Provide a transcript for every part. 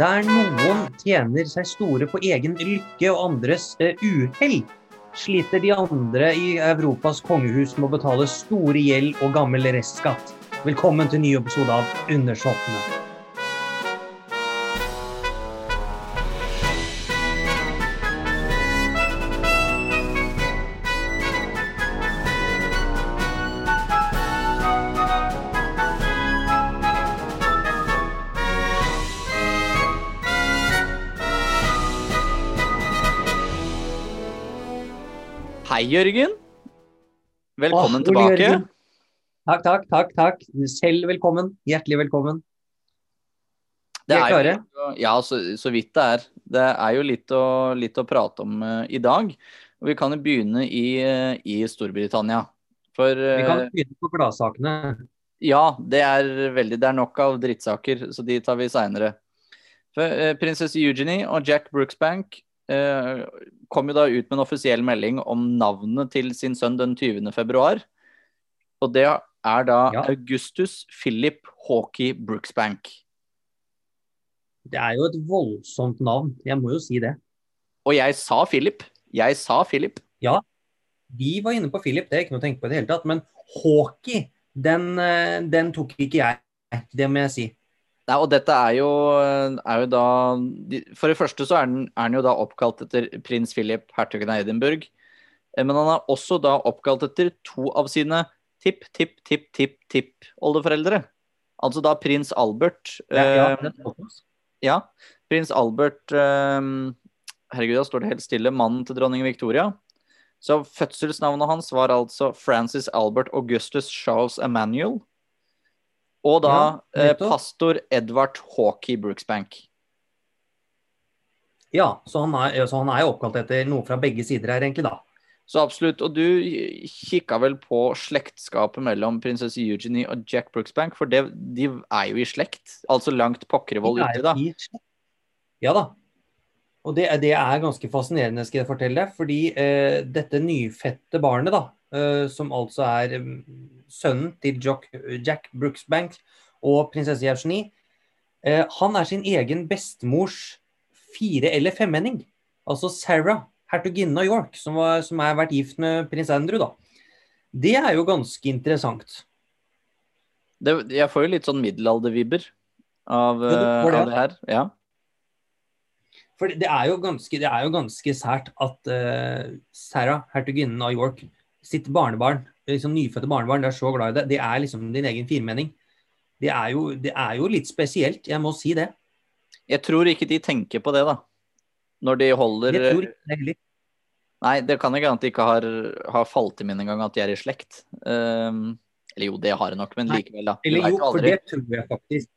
Der noen tjener seg store på egen lykke og andres eh, uhell, sliter de andre i Europas kongehus med å betale store gjeld og gammel restskatt. Velkommen til ny episode av Undersåttene. Hei, Jørgen. Velkommen Åh, tilbake. Jørgen. Takk, takk, takk. takk. Selv velkommen. Hjertelig velkommen. Det er jo, ja, så, så vidt det er. Det er jo litt å, litt å prate om uh, i dag. Og vi kan jo begynne i, uh, i Storbritannia. For Vi kan eh, begynne på gladsakene. ja, det er veldig Det er nok av drittsaker, så de tar vi seinere. Prinsesse Eugenie og Jack Brooksbank kom jo da ut med en offisiell melding om navnet til sin sønn den 20. februar. Og det er da Ja. Augustus Philip Hawkey Brooksbank. Det er jo et voldsomt navn, jeg må jo si det. Og jeg sa Philip. Jeg sa Philip. Ja, Vi var inne på Philip, det er ikke noe å tenke på i det hele tatt. Men Hawkey, den, eh, den tok ikke jeg. Det må jeg si. Nei, og dette er jo, er jo da For det første så er den, er den jo da oppkalt etter prins Philip, hertugen av Edinburgh. Eh, Men han er også da oppkalt etter to av sine tipp-tipp-tipp-tipp-tipp-oldeforeldre. Altså da prins Albert Ja, ja, eh. Ja, prins Albert eh, Herregud, da står det helt stille. Mannen til dronning Victoria. Så fødselsnavnet hans var altså Francis Albert Augustus Charles Emmanuel. Og da Ja, eh, pastor Edvard Hawkey Brooksbank. Ja, så han, er, så han er jo oppkalt etter noe fra begge sider her, egentlig, da. Så absolutt. Og du kikka vel på slektskapet mellom prinsesse Eugenie og Jack Brooksbank, for det, de er jo i slekt. Altså langt Pokkervoll er uti, da. Ja da. Og det, det er ganske fascinerende, skal jeg fortelle deg. Fordi eh, dette nyfødte barnet, da, eh, som altså er mm, sønnen til Jack, Jack Brooksbank og prinsesse Eugenie, eh, han er sin egen bestemors fire- eller femmenning. Altså Sarah, hertuginnen av York, som, var, som er vært gift med prins Andrew, da. Det er jo ganske interessant. Det, jeg får jo litt sånn middelaldervibber av, Ja, eh, det, av det her. Ja. For det er jo ganske, det er jo ganske sært at uh, Sarah, hertuginnen av York, sitt barnebarn, liksom nyfødte barnebarn, det er så glad i det. Det er liksom din egen firmenning. Det er, jo, det er jo litt spesielt, jeg må si det. Jeg tror ikke de tenker på det, da. Når de holder Jeg tror ikke det heller. Nei, det kan ikke hende at de ikke har, har falt i minne engang at de er i slekt. Um, eller jo, det har de nok, men likevel, da. Du Eller jo, for det tror jeg faktisk.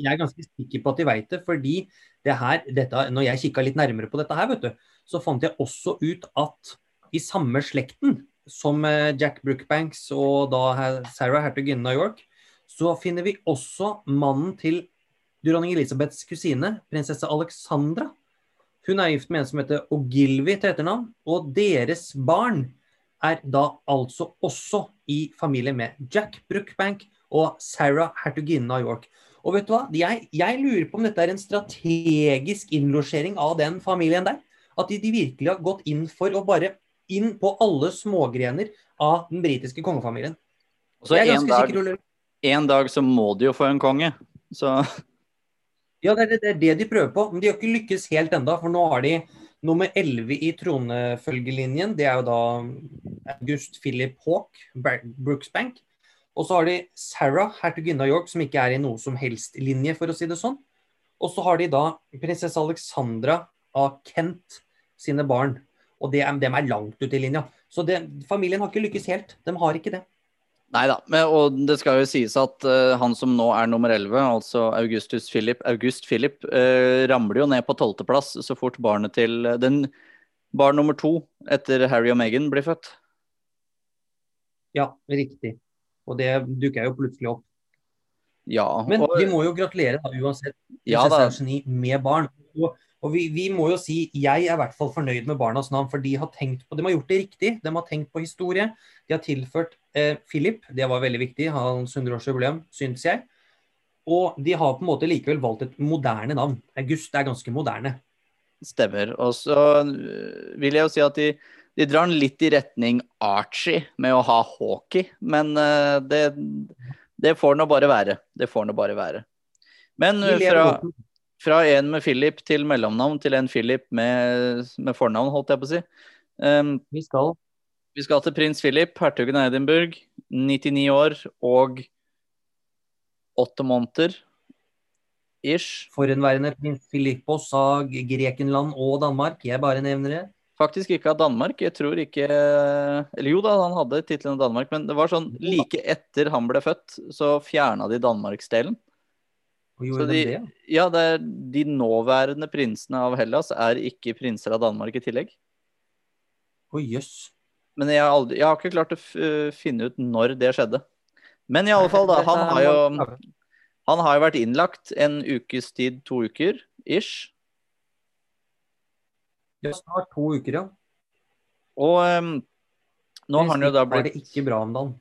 Jeg er ganske sikker på at de vet det, fordi det her, dette, når jeg kikka litt nærmere på dette her, vet du, så fant jeg også ut at i samme slekten som eh, Jack Brookbanks og da Sarah, hertuginnen av York, så finner vi også mannen til dronning Elisabeths kusine, prinsesse Alexandra. Hun er gift med en som heter Ogilvy til etternavn, og deres barn er da altså også i familie med Jack Brookbank og Sarah, hertuginnen av York. Og vet du hva? Jeg, jeg lurer på om dette er en strategisk innlosjering av den familien der. At de, de virkelig har gått inn for å bare inn på alle smågrener av den britiske kongefamilien. Så jeg er ganske dag, sikker, Ole. en dag så må de jo få en konge. Så Ja, det er, det er det de prøver på, men de har ikke lykkes helt enda, for nå har de nummer 11 i tronefølgelinjen, Det er jo da August Philip Hawke, Ber- Brooksbank. Og så har de Sarah, hertuginne av York, som ikke er i noe som helst linje, for å si det sånn. Og så har de da prinsesse Alexandra av Kent sine barn. Og det er, dem er langt ute i linja. Så det, familien har ikke lykkes helt. De har ikke det. Nei da. Og det skal jo sies at uh, han som nå er nummer 11, altså Augustus Philip, August Philip, uh, ramler jo ned på tolvteplass så fort barnet til uh, den barn nummer to etter Harry og Meghan blir født. Ja, riktig. Og det dukker jo plutselig opp. Ja, Men vi må jo gratulere da, uansett. ja da. med barn. Og, og vi, vi må jo si, jeg er i hvert fall fornøyd med barnas navn, for de har tenkt på, de har gjort det riktig. De har tenkt på historie. De har tilført eh, Philip, det var veldig viktig, hans 100-årsjubileum, syns jeg. Og de har på en måte likevel valgt et moderne navn. August er ganske moderne. Stemmer. Og så øh, vil jeg jo si at de, de drar den litt i retning Archie med å ha hockey, men øh, det, det får nå bare være. Det får nå bare være. Men fra, fra en med Philip til mellomnavn til en Philip med, med fornavn, holdt jeg på å si. Um, Vi skal vi skal til prins Philip, hertugen av Edinburgh, 99 år og åtte måneder ish. forhenværende prins Filippos av Grekenland og Danmark. Jeg bare nevner det. Faktisk ikke av Danmark. Jeg tror ikke Eller jo da, han hadde tittelen av Danmark, men det var sånn like etter han ble født, så fjerna de Danmarksdelen. Så de, de det? ja, det er, de nåværende prinsene av Hellas er ikke prinser av Danmark i tillegg. Å jøss. Men jeg har, aldri, jeg har ikke klart å finne ut når det skjedde. Men i alle fall, da. Han har jo, han har jo vært innlagt en ukes tid, to uker ish. Ja, snart to uker, ja. Og um, nå har han jo da Har det ikke bra om dagen.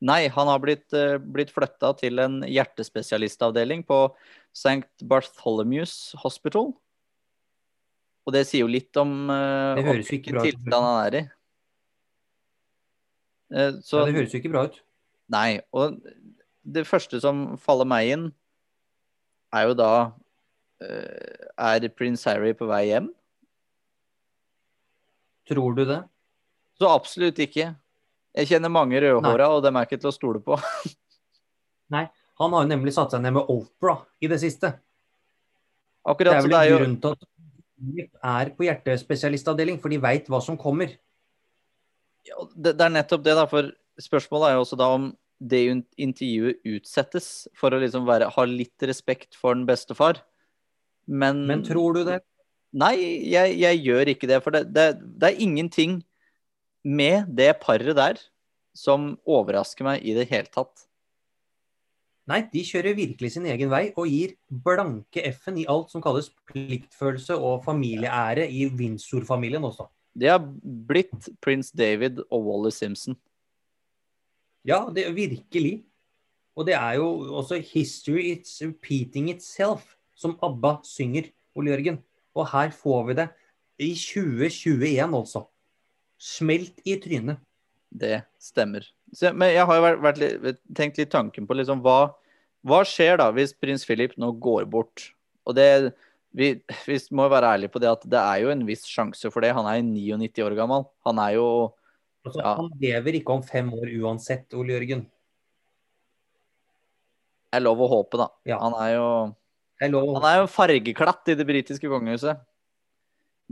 Nei, han har blitt, uh, blitt flytta til en hjertespesialistavdeling på St. Bartholomew's Hospital. Og det sier jo litt om, uh, om hvilken tilstand han er i. Uh, så Ja, det høres jo ikke bra ut. Nei. Og det første som faller meg inn, er jo da uh, Er prins Harry på vei hjem? Tror du det? Så absolutt ikke. Jeg kjenner mange rødhåra, og dem er ikke til å stole på. Nei. Han har jo nemlig satt seg ned med Opera i det siste. Det er vel det en jo grunn til at Philip er på hjertespesialistavdeling, for de veit hva som kommer. Ja, det, det er nettopp det, da. For spørsmålet er jo også da om det intervjuet utsettes for å liksom være, ha litt respekt for den bestefar. Men, Men tror du det? Nei, jeg, jeg gjør ikke det. For det, det, det er ingenting med det paret der som overrasker meg i det hele tatt. Nei, de kjører virkelig sin egen vei og gir blanke F-en i alt som kalles pliktfølelse og familieære i Windsor-familien også. Det har blitt prins David og Wally Simpson. Ja, det er virkelig. Og det er jo også 'History it's repeating itself', som ABBA synger, Ole Jørgen. Og her får vi det i 2021, altså. Smelt i trynet. Det stemmer. Så, men jeg har jo vært, vært litt, tenkt litt tanken på liksom hva, hva skjer da hvis prins Philip nå går bort? Og det vi, vi må være ærlige på det at det er jo en viss sjanse for det. Han er 99 år gammel. Han er jo Altså, Ja. Han lever ikke om fem år uansett, Ole Jørgen. er lov å håpe, da. Ja. Han er jo Det er lov. Han er jo fargeklatt i det britiske kongehuset.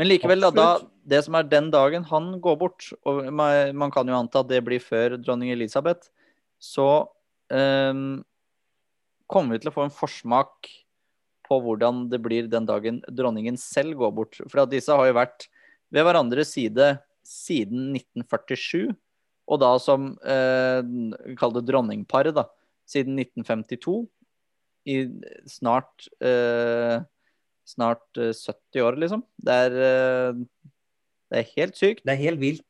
Men likevel, da, da, det som er den dagen han går bort, og man man kan jo anta at det blir før dronning Elisabeth, så um, kommer vi til å få en forsmak på hvordan det blir den dagen dronningen selv går bort. For at disse har jo vært ved hverandres side siden 1947, og da som eh, Kall det dronningparet, da. Siden 1952. I snart eh, Snart eh, 70 år, liksom. Det er, eh, det er helt sykt. Det er helt vilt.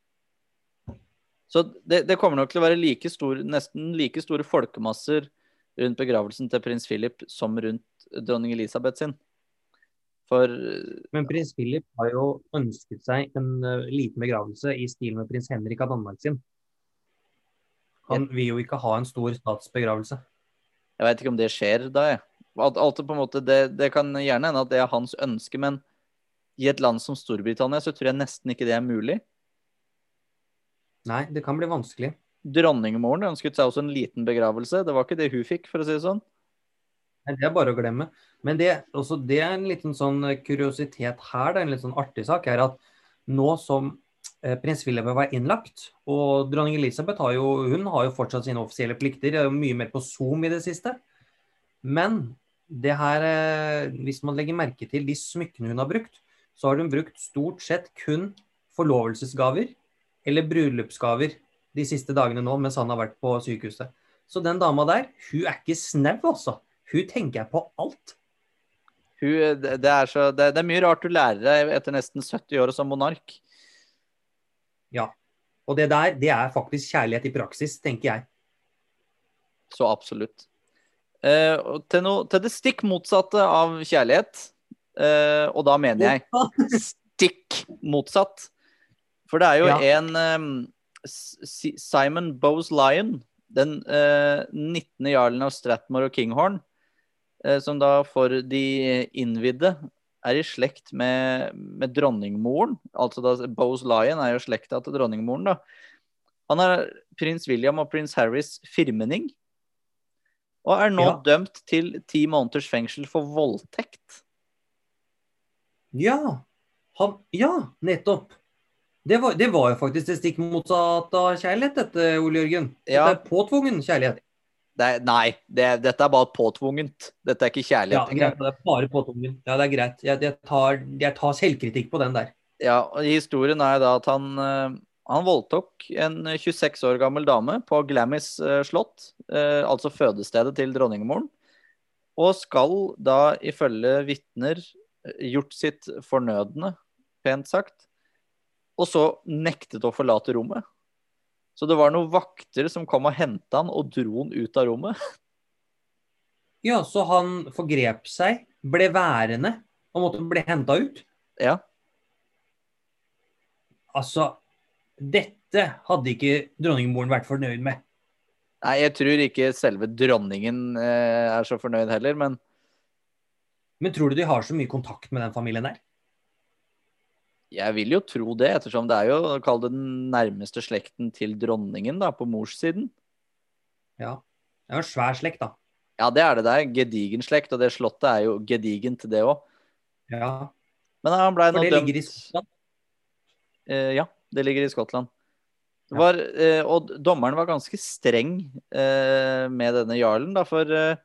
Så det, det kommer nok til å være like stor, nesten like store folkemasser rundt begravelsen til prins Philip som rundt dronning Elisabeth sin. For Men prins Philip har jo ønsket seg en uh, liten begravelse i stil med prins Henrik av Danmark sin. Han vil jo ikke ha en stor statsbegravelse. Jeg veit ikke om det skjer da, jeg. På en måte, det, det kan gjerne hende at det er hans ønske, men i et land som Storbritannia så tror jeg nesten ikke det er mulig. Nei, det kan bli vanskelig. Dronningmoren ønsket seg også en liten begravelse. Det var ikke det hun fikk, for å si det sånn. Nei, det er bare å glemme. Men det, også, det er en liten sånn kuriositet her, det er en litt sånn artig sak, er at nå som prins William var innlagt, og dronning Elisabeth har jo, hun har jo fortsatt sine offisielle plikter, er jo mye mer på Zoom i det siste. Men det her, eh, hvis man legger merke til de smykkene hun har brukt, så har hun brukt stort sett kun forlovelsesgaver eller bryllupsgaver de siste dagene nå mens han har vært på sykehuset. Så den dama der, hun er ikke snau, altså. Hun tenker på alt. Hun, det, er så, det, det er mye rart du lærer deg etter nesten 70 år som monark. Ja. Og det der, det er faktisk kjærlighet i praksis, tenker jeg. Så absolutt. Eh, til, no, til det stikk motsatte av kjærlighet. Eh, og da mener jeg stikk motsatt. For det er jo Ja. en eh, Simon Bowes Lion, den eh, 19. jarlen av Stratmore og Kinghorn, eh, som da for de innvidde er i slekt med, med dronningmoren. Altså da Bose Lion er jo slekta til dronningmoren, da. Han er prins William og prins Harrys firmenning. Og er nå Ja. dømt til ti måneders fengsel for voldtekt. Ja. Han, ja, nettopp. Det var, det var jo faktisk det stikk motsatte av kjærlighet, dette, Ole Jørgen. Dette Ja. er påtvungen kjærlighet. Det er, nei, det, dette er bare påtvungent. Dette er ikke Ja, kjærlighet. greit, det er bare påtvungent. Ja, det er greit. Jeg, jeg, tar, jeg tar selvkritikk på den der. Ja, og Historien er da at han, eh, han voldtok en 26 år gammel dame på Glamis eh, slott, eh, altså fødestedet til dronningmoren, og skal da ifølge vitner gjort sitt fornødne, pent sagt, og så nektet å forlate rommet. Så det var noen vakter som kom og henta han og dro han ut av rommet. Ja, så han forgrep seg, ble værende og måtte bli henta ut. Ja, Altså, dette hadde ikke dronningmoren vært fornøyd med. Nei, jeg tror ikke selve dronningen eh, er så fornøyd heller, men Men tror du de har så mye kontakt med den familien der? Jeg vil jo tro det, ettersom det er jo kall det den nærmeste slekten til dronningen da, på morssiden. Ja. Det er jo en svær slekt, da. Ja, det er det der. Gedigen slekt, og det slottet er jo gedigent, det òg. Ja, Men han blei For det ligger i Skottland. Eh, ja, det ligger i Skottland. Det Ja. var, eh, og dommeren var ganske streng eh, med denne jarlen, da, for eh,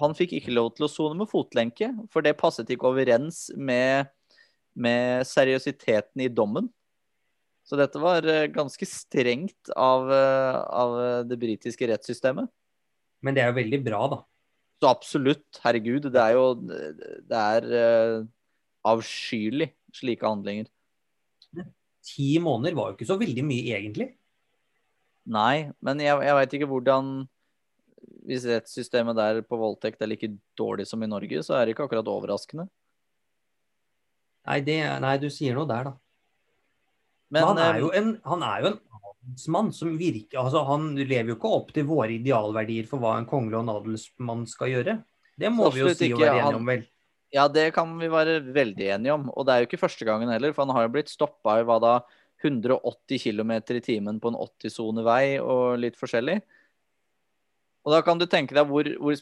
han fikk ikke lov til å sone med fotlenke, for det passet ikke overens med, med seriøsiteten i dommen. Så dette var eh, ganske strengt av, eh, av det britiske rettssystemet. Men det er jo veldig bra, da. Så absolutt, herregud, det er jo Det er eh, avskyelig, slike handlinger. Ti måneder var jo ikke så veldig mye, egentlig. Nei, men jeg, jeg veit ikke hvordan Hvis rettssystemet der på voldtekt er like dårlig som i Norge, så er det ikke akkurat overraskende. Nei, det, nei du sier noe der, da. Men, han er eh, jo en, han er jo en adelsmann som virker altså Han lever jo ikke opp til våre idealverdier for hva en kongelig og en adelsmann skal gjøre. Det må vi jo si og være enige om, vel. Ja, det kan vi være veldig enige om. Og det er jo ikke første gangen heller, for han har jo blitt stoppa i hva da 180 km i timen på en 80-sone vei og litt forskjellig. Og da kan du tenke deg hvor, hvor,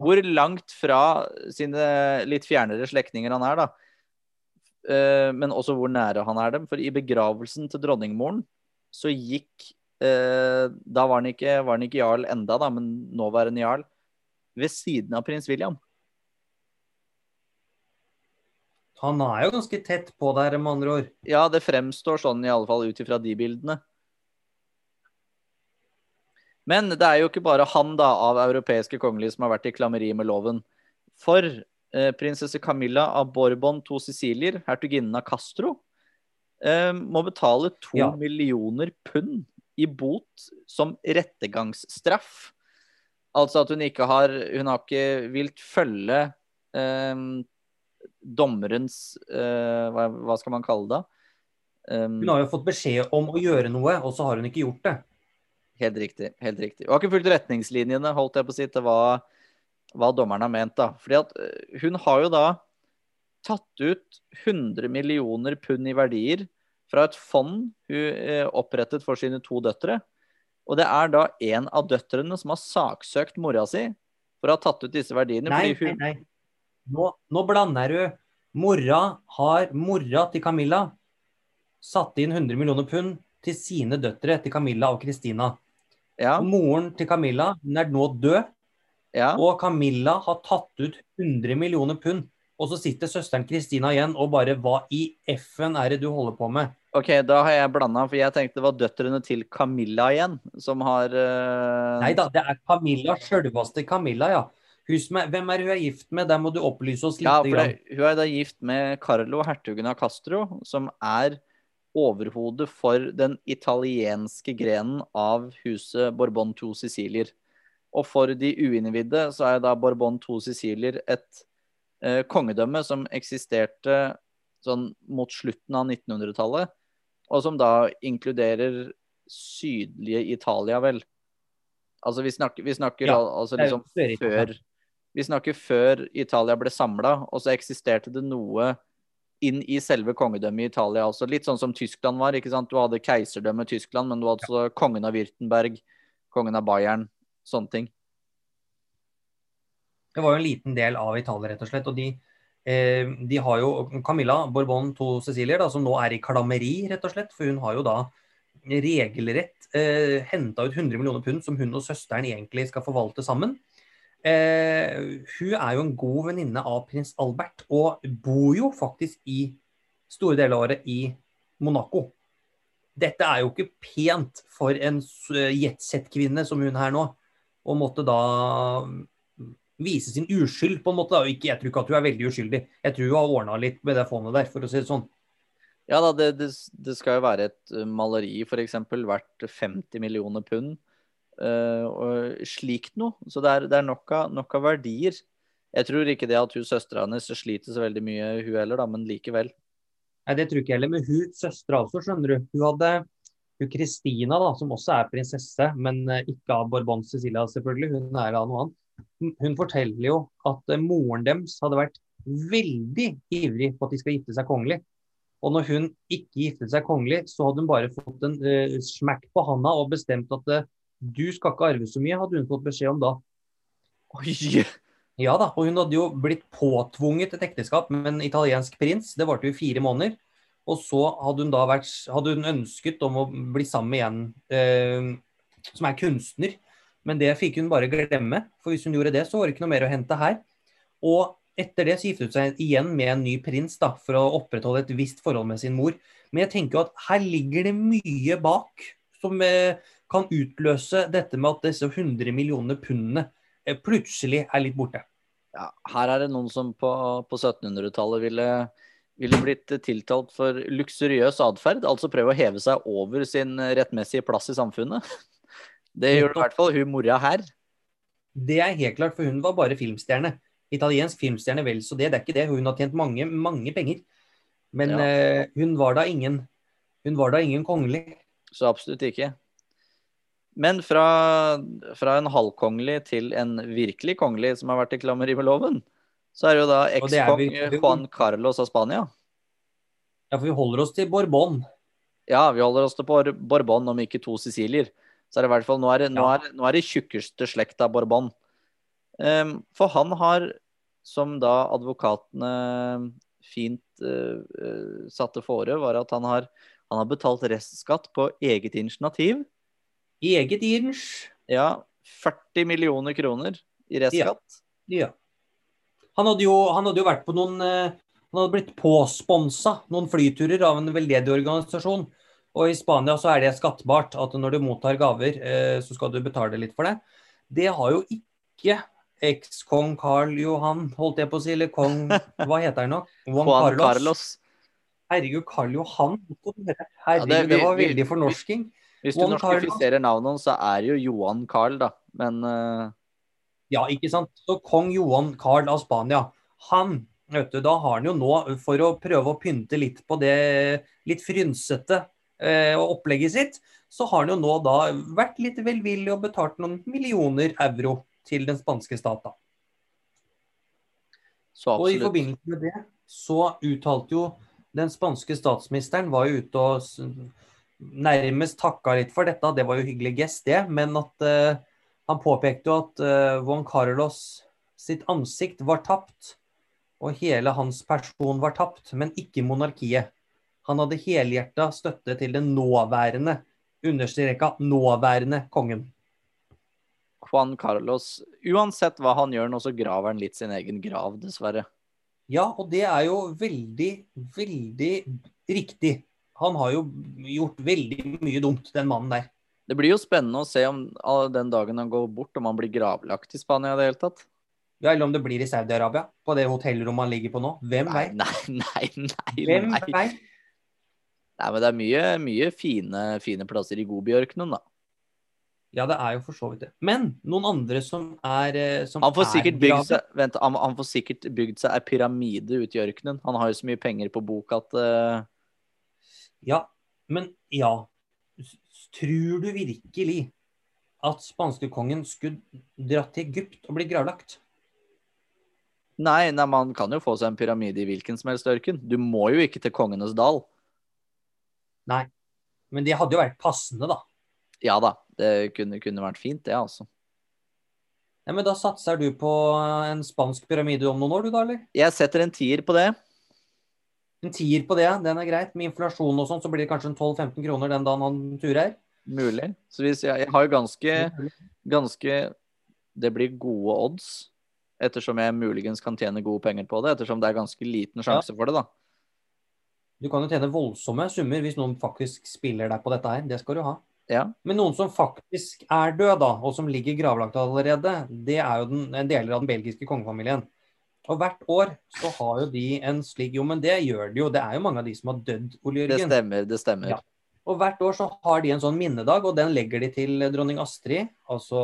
hvor langt fra sine litt fjernere slektninger han er, da. Eh, men også hvor nære han er dem. For i begravelsen til dronningmoren så gikk eh, Da var han, ikke, var han ikke jarl enda, da, men nåværende jarl. Ved siden av prins William. han er jo ganske tett på der, med andre ord. Ja, det fremstår sånn i alle fall ut ifra de bildene. Men det er jo ikke bare han da av europeiske kongelige som har vært i klammeri med loven. For prinsesse Camilla av Borbon to Sicilier, hertuginnen av Castro, eh, må betale to Ja. millioner pund i bot som rettergangsstraff. Altså at hun ikke har Hun har ikke vilt følge eh, dommerens eh, hva, hva skal man kalle det? Um, Hun har jo fått beskjed om å gjøre noe, og så har hun ikke gjort det. Helt riktig. helt riktig. Hun har ikke fulgt retningslinjene holdt jeg på å si, Det hva, hva dommeren har ment. da. Fordi at eh, Hun har jo da tatt ut 100 millioner pund i verdier fra et fond hun eh, opprettet for sine to døtre. Og det er da en av døtrene som har saksøkt mora si for å ha tatt ut disse verdiene. Nei, fordi nei, nei. Nå, nå blander du. Mora har Mora til Camilla satt inn 100 millioner pund til sine døtre, til Camilla og Christina. Ja, moren til Camilla hun er nå død, ja. og Camilla har tatt ut 100 millioner pund. Og så sitter søsteren Christina igjen og bare Hva i F-en er det du holder på med? OK, da har jeg blanda, for jeg tenkte det var døtrene til Camilla igjen som har uh... Nei da, det er Camilla, sjølveste Camilla, ja. Er, hvem er hun er gift med? Der må du opplyse oss litt. Ja, for det, hun er da gift med Carlo, hertugen av Castro, som er overhodet for den italienske grenen av huset Borbon to Sicilier. Og for de uinnvidde så er da Borbon to Sicilier et eh, kongedømme som eksisterte sånn mot slutten av 1900-tallet, og som da inkluderer sydlige Italia, vel. Altså vi snakker, vi snakker Ja, altså liksom før Vi snakker før Italia ble samla, og så eksisterte det noe inn i selve kongedømmet i Italia også. Litt sånn som Tyskland var. ikke sant? Du hadde keiserdømmet Tyskland, men du hadde også kongen av Wirtenberg, kongen av Bayern, sånne ting. Det var jo en liten del av Italia, rett og slett. Og de, eh, de har jo Camilla Bourbon to Cecilier, da, som nå er i klammeri, rett og slett. For hun har jo da regelrett eh, henta ut 100 millioner pund som hun og søsteren egentlig skal forvalte sammen. Eh, hun er jo en god venninne av prins Albert, og bor jo faktisk i store deler av året i Monaco. Dette er jo ikke pent for en s- jetset-kvinne som hun her nå, å måtte da vise sin uskyld, på en måte. da. Ikke, jeg tror ikke at hun er veldig uskyldig. Jeg tror hun har ordna litt med det fondet der, for å si det sånn. Ja da, det, det, det skal jo være et uh, maleri f.eks. verdt 50 millioner pund. uh, og slikt noe. Så det er, det er nok, av, nok av verdier. Jeg tror ikke det at hun søstera hennes sliter så veldig mye, hun heller, da, men likevel. Nei, det tror ikke jeg heller. Men hun søstera også, skjønner du. Hun hadde hun Kristina, da, som også er prinsesse, men eh, ikke av Bourbon Cecilia, selvfølgelig. Hun er av noe annet. Hun- forteller jo at eh, moren deres hadde vært veldig ivrig på at de skal gifte seg kongelig. Og når hun ikke giftet seg kongelig, så hadde hun bare fått en uh, smekk på handa og bestemt at uh, du skal ikke arve så mye, hadde hun fått beskjed om da. Oi! Ja da, og hun hadde jo blitt påtvunget et ekteskap med en italiensk prins. Det varte jo fire måneder. Og så hadde hun da vært, hadde hun ønsket om å bli sammen igjen, eh, som er kunstner. Men det fikk hun bare glemme, for hvis hun gjorde det, så var det ikke noe mer å hente her. Og etter det så giftet hun seg igjen med en ny prins da, for å opprettholde et visst forhold med sin mor. Men jeg tenker jo at her ligger det mye bak som eh, kan utløse dette med at disse 100 millioner pundene eh, plutselig er litt borte. Ja, her er det noen som på, på 1700-tallet ville, ville blitt tiltalt for luksuriøs atferd. Altså prøve å heve seg over sin rettmessige plass i samfunnet. Det gjør i hvert fall hun mora her. Det er helt klart, for hun var bare filmstjerne. Italiensk filmstjerne, vel så det. Det er ikke det. Hun har tjent mange, mange penger. Men Ja. uh, hun var da ingen Hun var da ingen kongelig. Så absolutt ikke. Men fra, fra en halvkongelig til en virkelig kongelig som har vært i klammeri med loven, så er det jo da ekskong Juan Carlos av Spania. Ja, for vi holder oss til Bourbon. Ja, vi holder oss til Bourbon, om ikke to Sicilier. Så er det i hvert fall Nå er det, nå er, nå er det tjukkeste slekta Bourbon. Um, for han har, som da advokatene fint uh, uh, satte fore, var at han har, han har betalt restskatt på eget initiativ. Eget inch? Ja, 40 millioner kroner i restskatt. Ja. Han hadde jo, han hadde jo vært på noen eh, Han hadde blitt påsponsa noen flyturer av en veldedig organisasjon. Og i Spania så er det skattbart at når du mottar gaver, eh, så skal du betale litt for det. Det har jo ikke ekskong Carl Johan, holdt jeg på å si, eller kong Hva heter han nå? Juan Juan Carlos. Herregud, Carl Johan. Ja, Herregud, det- det, vi- var veldig fornorsking. Hvis du Juan norskifiserer navnet hans, så er det jo Johan Carl, da. Men eh, Ja, ikke sant. Så kong Johan Carl av Spania, han vet du, Da har han jo nå, for å prøve å pynte litt på det litt frynsete eh, opplegget sitt, så har han jo nå da vært litt velvillig og betalt noen millioner euro til den spanske stat. da. så Og i forbindelse med det så uttalte jo den spanske statsministeren var jo ute og nærmest takka litt for dette. Det var jo hyggelig gest, det. Men at eh, han påpekte jo at uh, Juan Carlos sitt ansikt var tapt. Og hele hans person var tapt, men ikke monarkiet. Han hadde helhjerta støtte til den nåværende, understreka nåværende kongen. Juan Carlos Uansett hva han gjør nå, så graver han litt sin egen grav, dessverre. Ja, og det er jo veldig, veldig riktig. Han har jo gjort veldig mye dumt, den mannen der. Det blir jo spennende å se om ah, den dagen han går bort, om han blir gravlagt i Spania i det hele tatt. Ja, Eller om det blir i Saudi-Arabia, på det hotellrommet han ligger på nå. Hvem Nei, veit? nei, nei. nei, Hvem nei. veit? nei men det er mye, mye fine, fine plasser i Gobiørkenen, da. Ja, det er jo for så vidt det. Men noen andre som er eh, som Han får er sikkert bygd seg, vent, han, han får sikkert bygd seg ei pyramide ute i ørkenen. Han har jo så mye penger på bok at uh... Ja, men ja. Tror du virkelig at spanskekongen skulle dratt til Egypt og blitt gravlagt? Nei, nei, man kan jo få seg en pyramide i hvilken som helst ørken. Du må jo ikke til Kongenes dal. Nei. Men det hadde jo vært passende, da. Ja da, det kunne, kunne vært fint, det, altså. Ja, men da satser du på en spansk pyramide om noen år, du da, eller? Jeg setter en tier på det. En tier på det, den er greit. Med inflasjon og sånn, så blir det kanskje en 12-15 kroner den dagen han turer. Mulig. Så hvis jeg, jeg har jo ganske, ganske Det blir gode odds, ettersom jeg muligens kan tjene gode penger på det. Ettersom det er ganske liten sjanse for det, da. Du kan jo tjene voldsomme summer hvis noen faktisk spiller deg på dette her. Det skal du ha. Ja. Men noen som faktisk er død, da, og som ligger gravlagt allerede, det er jo den, en deler av den belgiske kongefamilien. Og hvert år så har jo de en slik Jo, men det gjør de jo. Det er jo mange av de som har dødd, Ole Jørgen. Det stemmer, det stemmer. Ja. Og hvert år så har de en sånn minnedag, og den legger de til dronning Astrid, altså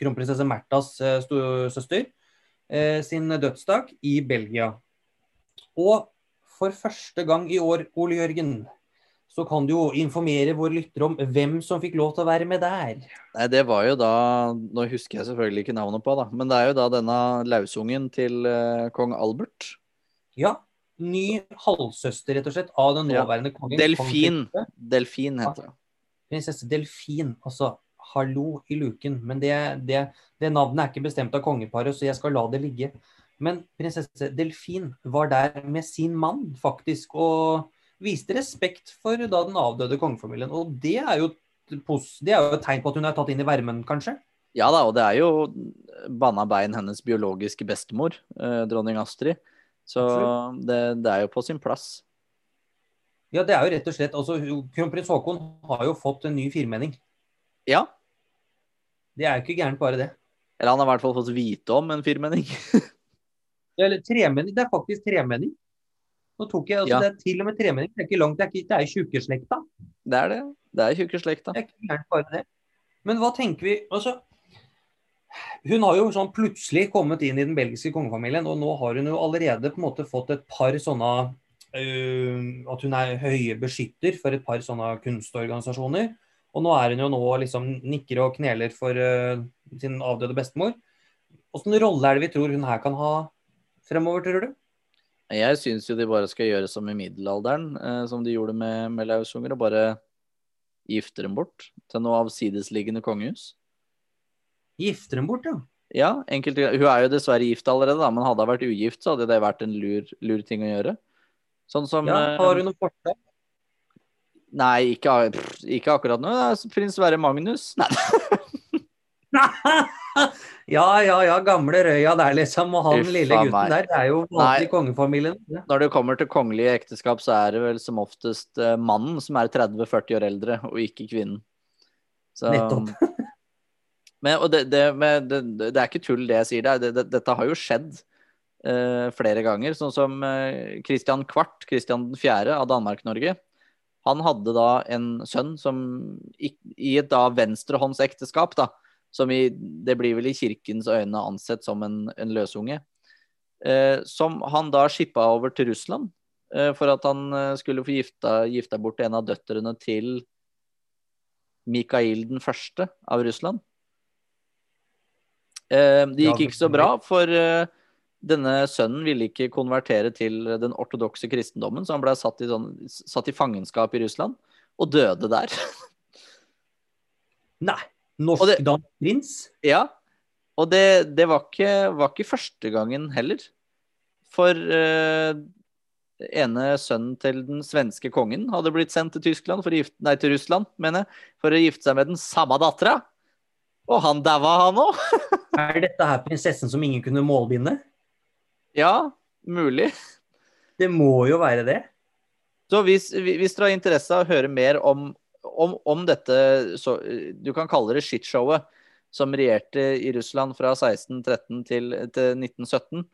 kronprinsesse Märthas eh, søster, eh, sin dødsdag i Belgia. Og for første gang i år, Ole Jørgen, så kan du jo informere våre lyttere om hvem som fikk lov til å være med der. Nei, det var jo da Nå husker jeg selvfølgelig ikke navnet på, da. Men det er jo da denne lausungen til uh, kong Albert. Ja, ny halvsøster, rett og slett, av den Ja. nåværende kongen. Delfin. kongeprinse. Delfin heter det. Prinsesse Delfin. Altså, hallo i luken. Men det, det, det navnet er ikke bestemt av kongeparet, så jeg skal la det ligge. Men prinsesse Delfin var der med sin mann, faktisk, og viste respekt for da den avdøde kongefamilien. Og det er jo det er jo et tegn på at hun er tatt inn i varmen, kanskje? Ja da, og det er jo banna bein hennes biologiske bestemor, eh, dronning Astrid. Så det, det er jo på sin plass. Ja, det er jo rett og slett altså, Kronprins Haakon har jo fått en ny firmenning. Ja. Det er jo ikke gærent, bare det. Eller han har i hvert fall fått vite om en firmenning. Eller tremenning. Det er faktisk tremenning. Nå tok jeg, altså, Ja. Det er til og med tremenning. Det er ikke langt, det er, ikke, det er tjukkeslekta. Det er det. Det er tjukkeslekta. Det er ikke gærent bare det. Men hva tenker vi altså, Hun har jo sånn plutselig kommet inn i den belgiske kongefamilien, og nå har hun jo allerede på en måte fått et par sånne øh, At hun er høye beskytter for et par sånne kunstorganisasjoner. Og nå er hun jo nå liksom nikker og kneler for øh, sin avdøde bestemor. Hvilken rolle er det vi tror hun her kan ha fremover, tror du? Jeg syns jo de bare skal gjøre som i middelalderen, eh, som de gjorde med, med lausunger, og bare gifte dem bort til noe avsidesliggende kongehus. Gifter dem bort, ja. Ja, enkelte, Hun er jo dessverre gift allerede, da, men hadde hun vært ugift, så hadde det vært en lur, lur ting å gjøre. Sånn som ja. eh, Har hun noe forslag? Nei, ikke, ikke akkurat nå. Prins Sverre Magnus. Nei. ja, ja, ja. Gamle Røya der, liksom. Og han Uffa lille gutten meg. der. Det er jo vanlig i kongefamilien. Ja. Når det kommer til kongelige ekteskap, så er det vel som oftest eh, mannen som er 30-40 år eldre, og ikke kvinnen. Så, Nettopp. Men, og det, det, med, det, det er ikke tull, det jeg sier der. Det, det, dette har jo skjedd uh, flere ganger. Sånn som uh, Christian Kvart, Christian 4. av Danmark-Norge. Han hadde da en sønn som i, i et da venstrehåndsekteskap, da, som i, det blir vel i kirkens øyne ansett som en, en løsunge, eh, som han da skippa over til Russland eh, for at han eh, skulle få gifta, gifta bort en av døtrene til Mikael den første av Russland. Eh, det gikk ikke så bra, for eh, denne sønnen ville ikke konvertere til den ortodokse kristendommen, så han ble satt i, sånn, satt i fangenskap i Russland, og døde der. Nei. Og det- Norsk-dansk prins? ja, og det, det var, ikke, var ikke første gangen heller. For eh, ene sønnen til den svenske kongen hadde blitt sendt til Tyskland, for å gifte, nei, til Russland, mener jeg, for å gifte seg med den samme dattera. Og han daua, han òg. Er dette her prinsessen som ingen kunne målbinde? Ja, mulig. Det må jo være det. Så hvis, hvis dere har interesse av å høre mer om, om, om dette så, Du kan kalle det shitshowet som regjerte i Russland fra 1613 til, til 1917,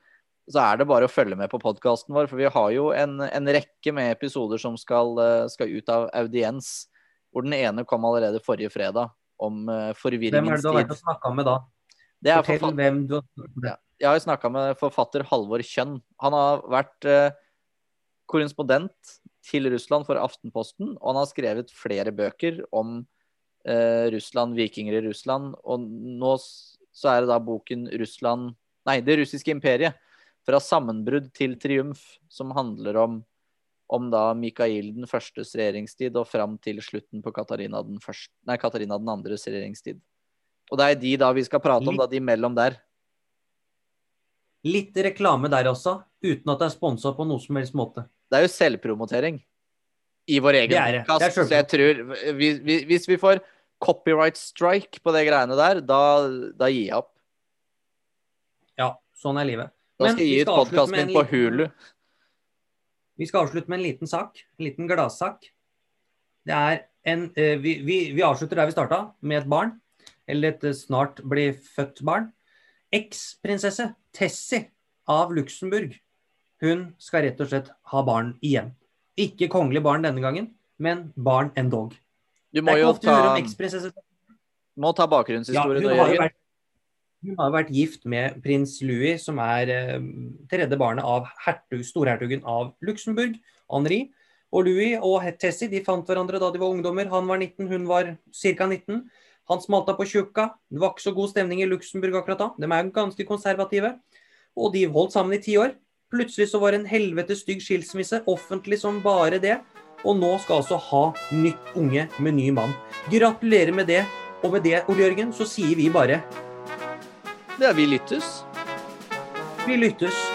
så er det bare å følge med på podkasten vår. For vi har jo en, en rekke med episoder som skal, eh, skal ut av audiens. Hvor den ene kom allerede forrige fredag. om uh, Hvem er det du har vært og snakka med da? Det er Fortell forfatter, hvem du har med. Ja. jeg har snakka med forfatter Halvor Kjønn. Han har vært eh, korrespondent til Russland for Aftenposten, og han har skrevet flere bøker om eh, Russland, vikinger i Russland. Og nå så er det da boken Russland Nei, Det russiske imperiet. Fra sammenbrudd til triumf, som handler om, om da Mikael den førstes regjeringstid og fram til slutten på Katarina den, første, nei, Katarina den andres regjeringstid. Og det er de da vi skal prate om, da, de mellom der. Litt reklame der også, uten at det er sponsa på noe som helst måte. Det er jo selvpromotering i vår egen er så jeg tror hvis, hvis- hvis vi får copyright strike på det greiene der, da, da gir jeg opp. Ja, sånn er livet. Da Men skal jeg gi ut podkasten min på Hulu. Vi skal avslutte med en liten sak. En liten gladsak. Det er en eh, vi, vi, vi avslutter der vi starta, med et barn. Eller et eh, snart blir født barn. Eksprinsesse Tessie av Luxembourg. Hun skal rett og slett ha barn igjen. Ikke kongelig barn denne gangen, men barn endog. Du må jo ta, om må ta Ja, hun, hun har vært gift med prins Louis, som er eh, tredje barnet av hertug, storhertugen av Luxembourg, Henri. Og Louis og Tessie de fant hverandre da de var ungdommer. Han var 19, hun var ca. 19. Han smalta på tjukka. Det var ikke så god stemning i Luxembourg akkurat da. De er ganske konservative. Og de holdt sammen i ti år. Plutselig så var det en helvete stygg skilsmisse, offentlig som bare det. Og nå skal altså ha nytt unge med ny mann. Gratulerer med det. Og med det, Ole Jørgen, så sier vi bare Det er Vi lyttes. vi lyttes.